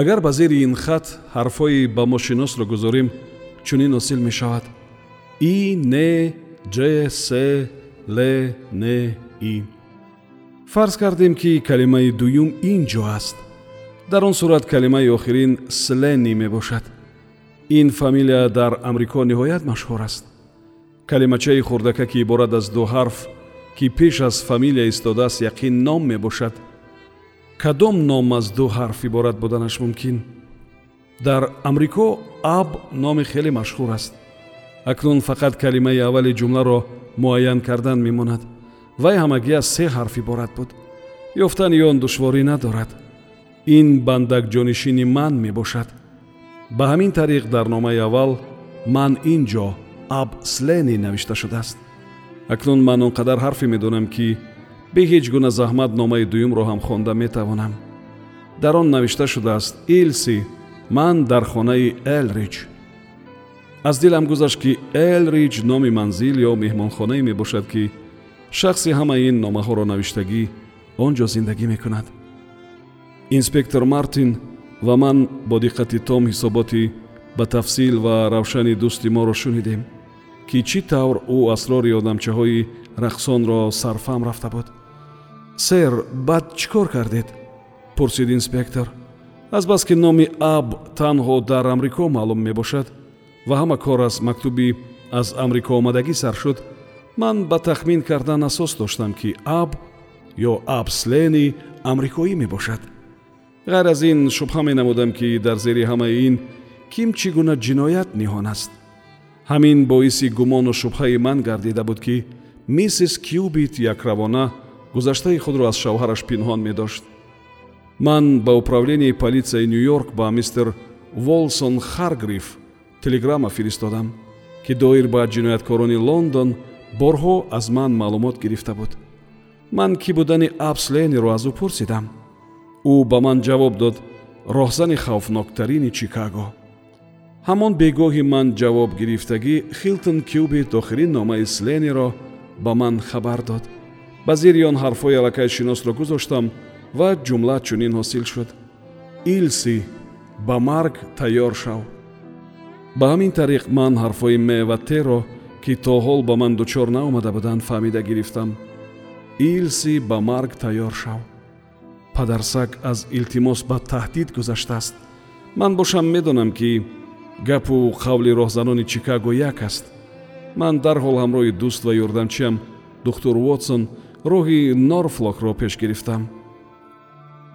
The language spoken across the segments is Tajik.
агар ба зери ин хат ҳарфҳои ба мо шиносро гузорем чунин ҳосил мешавад. И не ҷ с л н и. Фарз кардем ки калимаи дуюм ин ҷо аст. Дар он сурат калимаи охирин слени мебошад. Ин фамилия дар амрико ниҳоят машҳур аст. Калимачаи хурдака ки иборат аз ду ҳарф ки пеш аз фамилия истодааст яқин ном мебошад кадом ном аз ду ҳарф иборат буданаш мумкин дар амрико аб номи хеле машҳур аст акнун фақат калимаи аввали ҷумларо муайян кардан мемонад вай ҳамагӣ аз се ҳарф иборат буд ёфтани он душворӣ надорад ин бандакҷонишини ман мебошад ба ҳамин тариқ дар номаи аввал ман ин ҷо аб слени навишта шудааст акнун ман он қадар ҳарфе медонам ки бе ҳеҷ гуна заҳмат номаи дуюмро ҳам хонда метавонам. Дар он навишта шудааст? Илси ман дар хонаи элрич аз дилам гузашт ки элрич номи манзил ё меҳмонхонае мебошад ки шахси ҳамаи ин номаҳоро навиштагӣ он ҷо зиндагӣ мекунад. Инспектор мартин ва ман бо диққати том ҳисоботи ба тафсил ва равшани дӯсти моро шунидем ки чӣ тавр ӯ асрори одамчаҳои рақсонро сарфаҳм рафта буд сэр баъд чӣ кор кардед? Пурсид инспектор. Азбаски номи аб танҳо дар амрико маълум мебошад ва ҳама кор аз мактуби аз амрико омадагӣ сар шуд ман ба тахмин кардан асос доштам ки аб ё абслени амрикоӣ мебошад. Ғайр аз ин шубҳа менамудам ки дар зери ҳамаи ин ким чӣ гуна ҷиноят ниҳон аст. Ҳамин боиси гумону шубҳаи ман гардида буд ки миссис кюбит якравона гузаштаи худро аз шавҳараш пинҳон медошт. Ман ба управленияи полисияи ню йорк ба мистер волсон харгриф телеграмма фиристодам ки доир ба ҷинояткорони лондон борҳо аз ман маълумот гирифта буд. Ман кӣ будани абсленеро аз ӯ пурсидам. Ӯ ба ман ҷавоб дод роҳзани хавфноктарини чикаго ҳамон бегоҳи ман ҷавоб гирифтагӣ хилтон кюбит охирин номаи сленеро ба ман хабар дод ба зери он ҳарфҳои аллакай шиносро гузоштам ва ҷумла чунин ҳосил шуд. Илси ба марг тайёр шав. Ба ҳамин тариқ ман ҳарфҳои ме ва теро ки то ҳол ба ман дучор наомада буданд фаҳмида гирифтам. Илси ба марг тайёр шав. Падарсак аз илтимос ба таҳдид гузаштааст. Ман бошам медонам ки гапу қавли роҳзанони чикаго як аст. Ман дарҳол ҳамроҳи дӯст ва ёрдамчиам духтур вотсон роҳи норфлокро пеш гирифтам.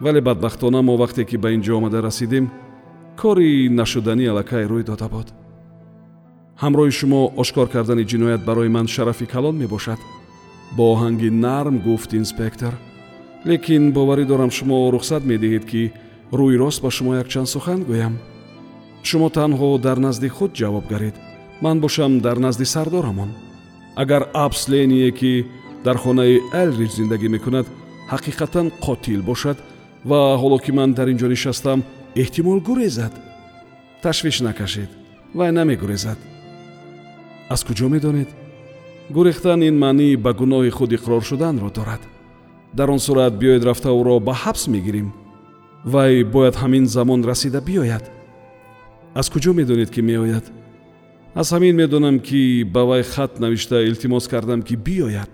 Вале бадбахтона мо вақте ки ба ин ҷо омада расидем кори нашуданӣ аллакай рӯй дода буд. Ҳамроҳи шумо ошкор кардани ҷиноят барои ман шарафи калон мебошад. Бо оҳанги нарм гуфт инспектор. Лекин боварӣ дорам шумо рухсат медиҳед ки рӯйрост ба шумо якчанд сухан гӯям. Шумо танҳо дар назди худ ҷавобгаред ман бошам дар назди сардорамон. Агар абсление ки дар хонаи элрич зиндагӣ мекунад ҳақиқатан қотил бошад ва ҳоло ки ман дар ин ҷо нишастам эҳтимол гурезад. Ташвиш накашед вай намегурезад. Аз куҷо медонед? Гурехтан ин маънӣ ба гуноҳи худ иқрор шуданро дорад. Дар он сурат биёед рафта ӯро ба ҳабс мегирем. Вай бояд ҳамин замон расида биёяд. Аз куҷо медонед ки меояд? Аз ҳамин медонам ки ба вай хат навишта илтимос кардам ки биёяд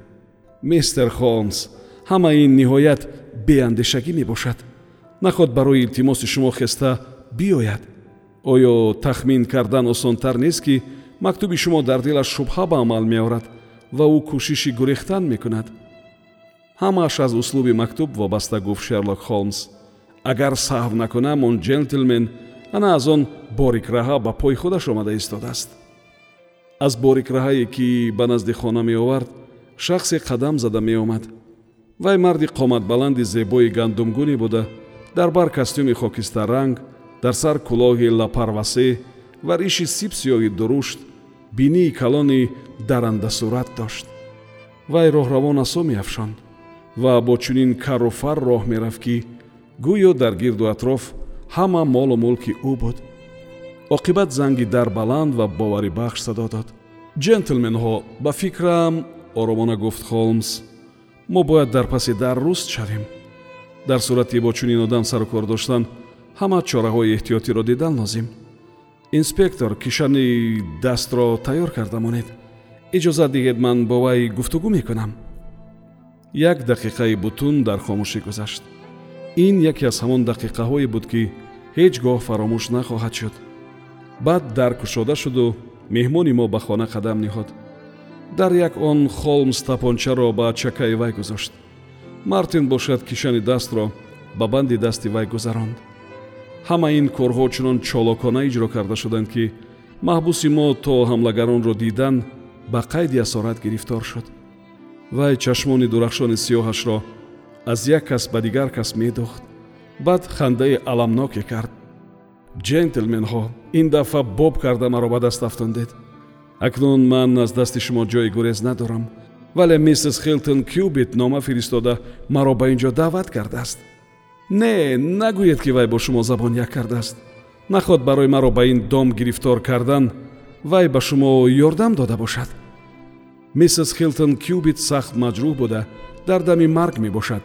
мистер холмс ҳама ин ниҳоят беандешагӣ мебошад. Наход барои илтимоси шумо хеста биёяд? Оё тахмин кардан осонтар нест ки мактуби шумо дар дилаш шубҳа ба амал меорад ва ӯ кӯшиши гурехтан мекунад. Ҳамааш аз услуби мактуб вобаста гуфт шерлок холмс. Агар саҳв накунам он ҷентлмен ана аз он борикраҳа ба пои худаш омада истодааст аз борикраҳае ки ба назди хона меовард шахсе қадам зада меомад. Вай марди қоматбаланди зебои гандумгунӣ буда дар бар костюми хокистарранг дар сар кӯлоҳи лапарвасе ва риши сибсиёҳи дурушт бинии калони дарандасурат дошт. Вай роҳравон асо меафшонд ва бо чунин кару фар роҳ мерафт ки гӯё дар гирду атроф ҳама молу мулки ӯ буд. Оқибат занги дар баланд ва боварибахш садо дод. Ҷентлменҳо ба фикрам оромона гуфт холмс мо бояд дар паси дар руст шавем дар сурати бо чунин одам сару кор доштан ҳама чораҳои эҳтиётиро дидан лозим инспектор кишани дастро тайёр карда монед. Иҷозат диҳед ман бо вай гуфтугӯ мекунам. Як дақиқаи бутун дар хомӯшӣ гузашт. Ин яке аз ҳамон дақиқаҳое буд ки ҳеҷ гоҳ фаромӯш нахоҳад шуд. Баъд дар кушода шуду меҳмони мо ба хона қадам ниҳод дар як он холмс тапончаро ба чакаи вай гузошт. Мартин бошад кишани дастро ба банди дасти вай гузаронд. Ҳама ин корҳо чунон чолокона иҷро карда шуданд ки маҳбуси мо то ҳамлагаронро дидан ба қайди асорат гирифтор шуд. Вай чашмони дурахшони сиёҳашро аз як кас ба дигар кас медӯхт. Баъд хандаи аламноке кард. Ҷентлменҳо ин дафъа боб карда маро ба даст афтондед акнун ман аз дасти шумо ҷои гурез надорам вале миссис хилтон кюбит нома фиристода маро ба ин ҷо даъват кардааст. Не нагӯед ки вай бо шумо забон як кардааст. Нахоҳад барои маро ба ин дом гирифтор кардан вай ба шумо ёрдам дода бошад. Миссис хилтон кюбит сахт маҷрӯҳ буда дар дами марг мебошад.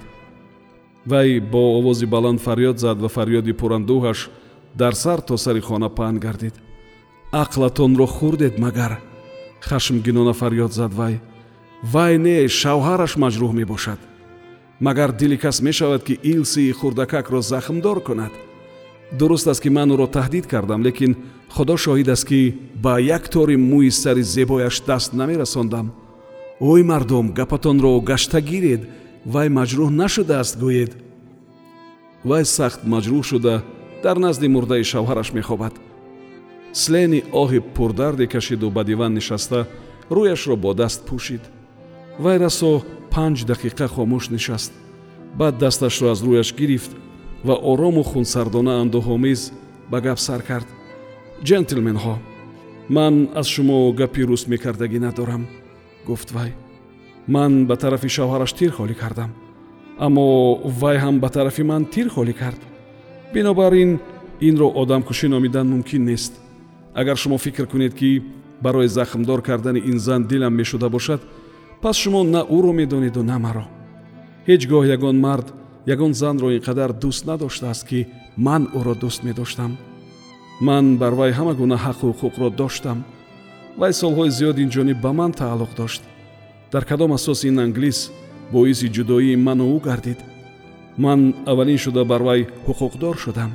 Вай бо овози баланд фарёд зад ва фарёди пурандӯҳаш дар сар то сари хона паҳн гардид ақлатонро хӯрдед магар хашмгинона фарёд зад вай. Вай не шавҳараш маҷрӯҳ мебошад. Магар дили кас мешавад ки илсии хурдакакро захмдор кунад. Дуруст аст ки ман ӯро таҳдид кардам лекин худо шоҳид аст ки ба як тори мӯи сари зебояш даст намерасондам. Ой мардум гапатонро гашта гиред вай маҷрӯҳ нашудааст гӯед. Вай сахт маҷрӯҳ шуда дар назди мурдаи шавҳараш мехобад слени оҳи пурдарде кашиду ба диван нишаста рӯяшро бо даст пӯшид. Вай расо панҷ дақиқа хомӯш нишаст. Баъд дасташро аз рӯяш гирифт ва орому хунсардона андӯҳомез ба гап сар кард. Ҷентлменҳо ман аз шумо гапи рӯст мекардагӣ надорам гуфт вай. Ман ба тарафи шавҳараш тир холӣ кардам аммо вай ҳам ба тарафи ман тир холӣ кард. Бинобар ин инро одамкушӣ номидан мумкин нест агар шумо фикр кунед ки барои захмдор кардани ин зан дилам мешуда бошад пас шумо на ӯро медонеду на маро. Ҳеҷ гоҳ ягон мард ягон занро ин қадар дӯст надоштааст ки ман ӯро дӯст медоштам. Ман бар вай ҳама гуна ҳаққу ҳуқуқро доштам. Вай солҳои зиёд инҷониб ба ман тааллуқ дошт. Дар кадом асос ин англис боиси ҷудоии ману ӯ гардид. Ман аввалин шуда бар вай ҳуқуқдор шудам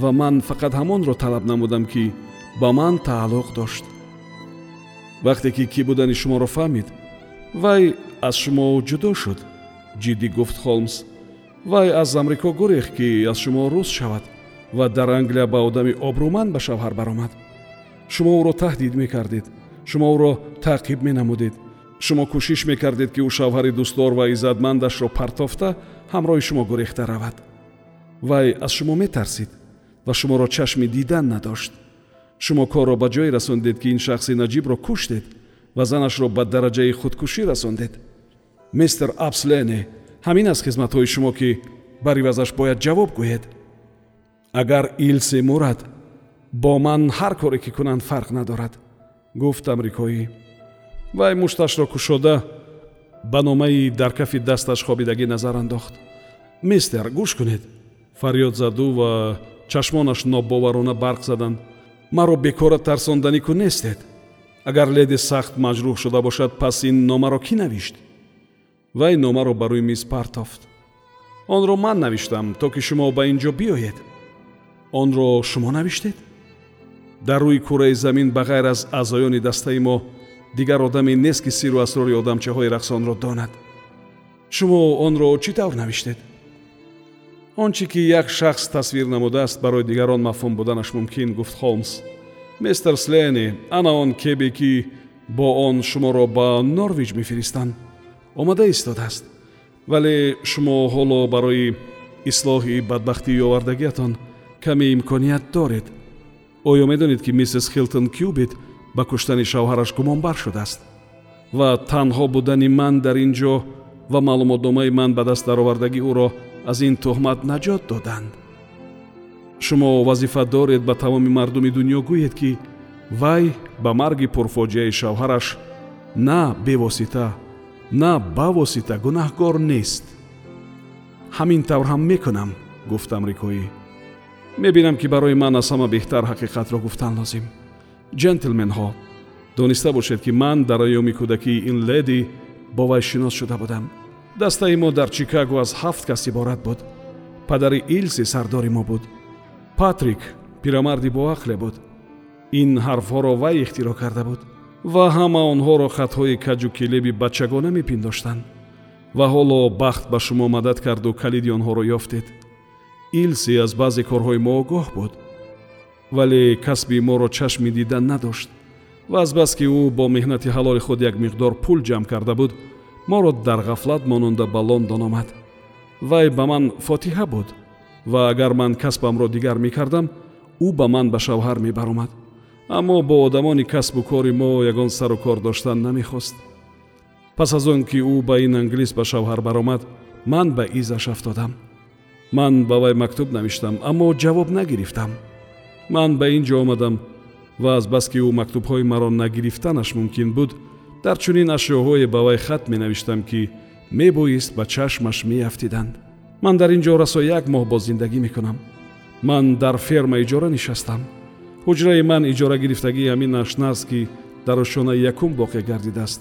ва ман фақат ҳамонро талаб намудам ки ба ман тааллуқ дошт. Вақте ки кӣ будани шуморо фаҳмид вай аз шумо ҷудо шуд ҷиддӣ гуфт холмс. Вай аз амрико гурехт ки аз шумо рӯз шавад ва дар англия ба одами обрӯманд ба шавҳар баромад. Шумо ӯро таҳдид мекардед шумо ӯро таъқиб менамудед шумо кӯшиш мекардед ки ӯ шавҳари дӯстдор ва иззатмандашро партофта ҳамроҳи шумо гурехта равад. Вай аз шумо метарсид ва шуморо чашми дидан надошт шумо корро ба ҷое расондед ки ин шахси наҷибро куштед ва занашро ба дараҷаи худкушӣ расондед. Мистер апслене ҳамин аст хизматҳои шумо ки бар ивазаш бояд ҷавоб гӯед. Агар илси мурад бо ман ҳар коре ки кунанд фарқ надорад гуфт амрикоӣ вай мушташро кушода ба номаи дар кафи дасташ хобидагӣ назар андохт. Мистер гӯш кунед. Фарёд заду ва чашмонаш нобоварона барқ заданд маро бекора тарсонданӣ кун нестед. Агар леди сахт маҷрӯҳ шуда бошад пас ин номаро кӣ навишт? Вай номаро ба рӯи миз партофт. Онро ман навиштам то ки шумо ба ин ҷо биёед. Онро шумо навиштед? Дар рӯи кураи замин ба ғайр аз аъзоёни дастаи мо дигар одаме нест ки сиру асрори одамчаҳои рақсонро донад шумо онро чӣ тавр навиштед он чӣ ки як шахс тасвир намудааст барои дигарон мафҳум буданаш мумкин гуфт холмс. Мистер слени ана он кебе ки бо он шуморо ба норвич мефиристанд. Омада истодааст. Вале шумо ҳоло барои ислоҳи бадбахтии овардагиатон каме имконият доред. Оё медонед ки миссис хилтон кюбит ба куштани шавҳараш гумонбар шудааст ва танҳо будани ман дар ин ҷо ва маълумотномаи ман ба даст даровардагӣ ӯро аз ин тӯҳмат наҷот доданд. Шумо вазифа доред ба тамоми мардуми дунё гӯед ки вай ба марги пурфоҷиаи шавҳараш на бевосита на ба восита гунаҳкор нест. Ҳамин тавр ҳам мекунам гуфт амрикоӣ мебинам ки барои ман аз ҳама беҳтар ҳақиқатро гуфтан лозим. Ҷентлменҳо дониста бошед ки ман дар айёми кӯдакии ин леди бо вай шинос шуда будам дастаи мо дар чикаго аз ҳафт кас иборат буд. Падари илси сардори мо буд. Патрик пирамарди боақле буд. Ин ҳарфҳоро вай ихтироъ карда буд ва ҳама онҳоро хатҳои каҷу килеби бачагона мепиндоштанд ва ҳоло бахт ба шумо мадад карду калиди онҳоро ёфтед. Илси аз баъзе корҳои мо огоҳ буд вале касби моро чашми дидан надошт ва азбаски ӯ бо меҳнати ҳалоли худ як миқдор пул ҷамъ карда буд моро дар ғафлат монанда ба лондон омад. Вай ба ман фотиҳа буд ва агар ман касбамро дигар мекардам ӯ ба ман ба шавҳар мебаромад. Аммо бо одамони касбу кори мо ягон сару кор доштан намехост. Пас аз он ки ӯ ба ин англис ба шавҳар баромад ман ба изаш афтодам. Ман ба вай мактуб навиштам аммо ҷавоб нагирифтам. Ман ба ин ҷо омадам ва азбаски ӯ мактубҳои маро нагирифтанаш мумкин буд дар чунин ашёҳое ба вай хат менавиштам ки мебоист ба чашмаш меафтиданд. Ман дар ин ҷо расо як моҳ боз зиндагӣ мекунам. Ман дар ферма иҷора нишастам. Ҳуҷраи ман иҷорагирифтагии ҳамин ашнаст ки дар ошонаи якум воқеъ гардидааст.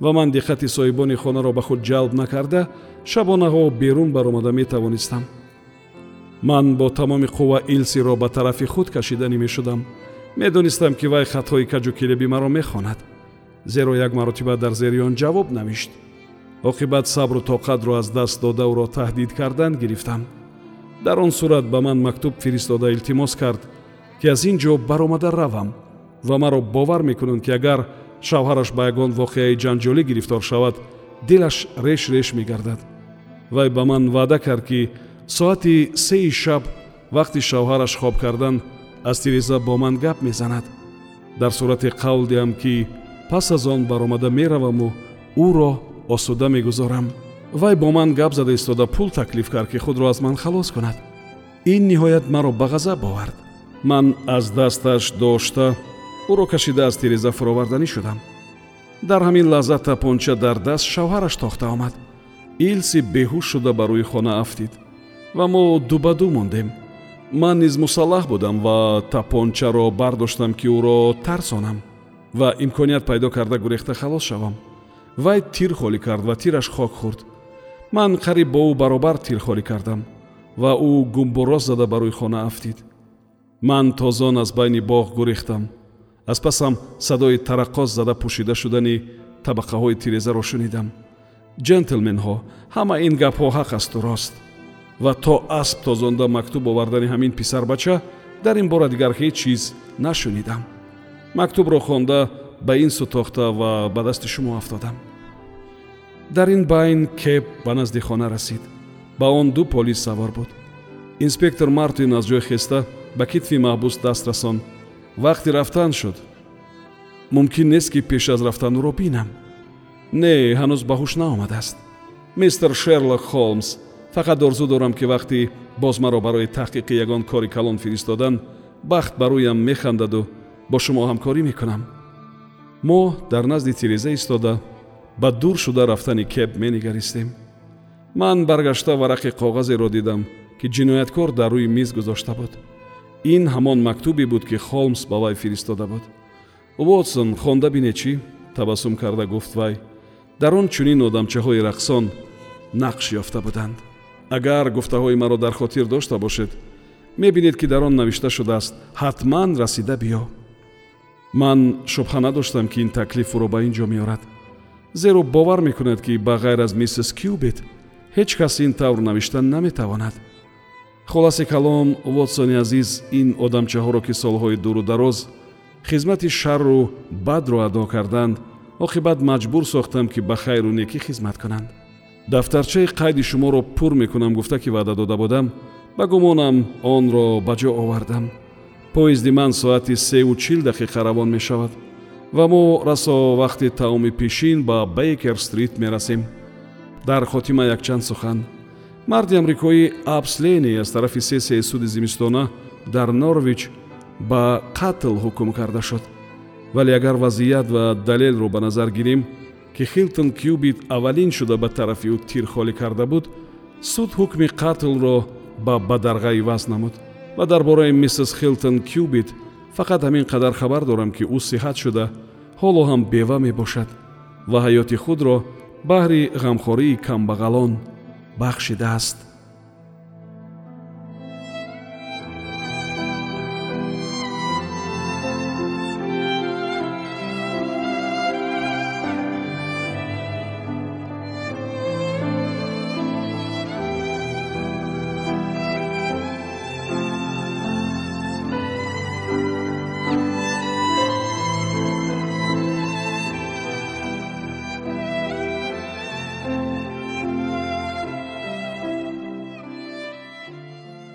Ва ман диққати соҳибони хонаро ба худ ҷалб накарда шабонаҳо берун баромада метавонистам. Ман бо тамоми қувва илсиро ба тарафи худ кашиданӣ мешудам. Медонистам ки вай хатҳои каҷу килеби маро мехонад зеро як маротиба дар зери он ҷавоб навишт оқибат сабру тоқатро аз даст дода ӯро таҳдид кардан гирифтам. Дар он сурат ба ман мактуб фиристода илтимос кард ки аз ин ҷо баромада равам ва маро бовар мекунанд ки агар шавҳараш ба ягон воқеаи ҷанҷолӣ гирифтор шавад дилаш реш реш мегардад. Вай ба ман ваъда кард ки соати сеи шаб вақти шавҳараш хоб кардан аз тиреза бо ман гап мезанад. Дар сурати қавл диҳам ки пас аз он баромада мераваму ӯро осуда мегузорам. Вай бо ман гап зада истода пул таклиф кард ки худро аз ман халос кунад. Ин ниҳоят маро ба ғазаб овард. Ман аз дасташ дошта ӯро кашида аз тиреза фуроварданӣ шудам. Дар ҳамин лаҳза тапонча дар даст шавҳараш тохта омад. Илси беҳуш шуда ба рӯи хона афтид. Ва мо ду ба ду мондем. Ман низ мусаллаҳ будам ва тапончаро бардоштам ки ӯро тарсонам ва имконият пайдо карда гурехта халос шавам. Вай тир холӣ кард ва тираш хок хӯрд ман қариб бо ӯ баробар тир холӣ кардам ва ӯ гумбуроз зада ба рӯи хона афтид. Ман тозон аз байни боғ гурехтам. Аз пасам садои тараqqос зада пӯшида шудани табақаҳои тирезаро шунидам ҷентлменҳо ҳама ин гапҳо ҳақ асту рост. Ва то асп тозонда мактуб овардани ҳамин писарбача дар ин бора дигар ҳеҷ чиз нашунидам мактубро хонда ба ин сутохта ва ба дасти шумо афтодам. Дар ин байн кеп ба назди хона расид. Ба он ду полис савор буд. Инспектор мартин аз ҷой хеста ба китфи маҳбус даст расон. Вақти рафтан шуд. Мумкин нест ки пеш аз рафтан ӯро бинам. Не ҳанӯз ба ҳуш наомадааст. Мистер шерлок холмс фақат орзу дорам ки вақти боз маро барои таҳқиқи ягон кори калон фиристодан бахт ба рӯям механдаду бо шумо ҳамкорӣ мекунам. Мо дар назди тиреза истода ба дур шуда рафтани кеб менигаристем. Ман баргашта варақи коғазеро дидам ки ҷинояткор дар рӯи миз гузошта буд. Ин ҳамон мактубе буд ки холмс ба вай фиристода буд. Вотсон хонда бине чӣ? Табассум карда гуфт вай. Дар он чунин одамчаҳои рақсон нақш ёфта буданд. Агар гуфтаҳои маро дар хотир дошта бошед мебинед ки дар он навишта шудааст. Ҳатман расида биё ман шубҳа надоштам ки ин таклиф ӯро ба ин ҷо меорад. Зеро бовар мекунад ки ба ғайр аз миссис кюбет ҳеҷ кас ин тавр навишта наметавонад. Хулоси калом вотсони азиз ин одамчаҳоро ки солҳои дуру дароз хизмати шарру бадро адо карданд оқибат маҷбур сохтам ки ба хайру некӣ хизмат кунанд. Дафтарчаи қайди шуморо пур мекунам гуфта ки ваъда дода будам ба гумонам онро ба ҷо овардам поезди ман соати севу чил дақиқа равон мешавад ва мо расо вақти таоми пешин ба бейкер стрит мерасем. Дар хотима якчанд сухан марди амрикоӣ абслени аз тарафи сессияи суди зимистона дар норвич ба қатл ҳукм карда шуд. Вале агар вазъият ва далелро ба назар гирем ки хилтон кюбит аввалин шуда ба тарафи ӯ тирхолӣ карда буд суд ҳукми қатлро ба бадарға иваз намуд ва дар бораи миссис хилтон кюбит фақат ҳамин қадар хабар дорам ки ӯ сиҳат шуда ҳоло ҳам бева мебошад ва ҳаёти худро баҳри ғамхории камбағалон бахшидааст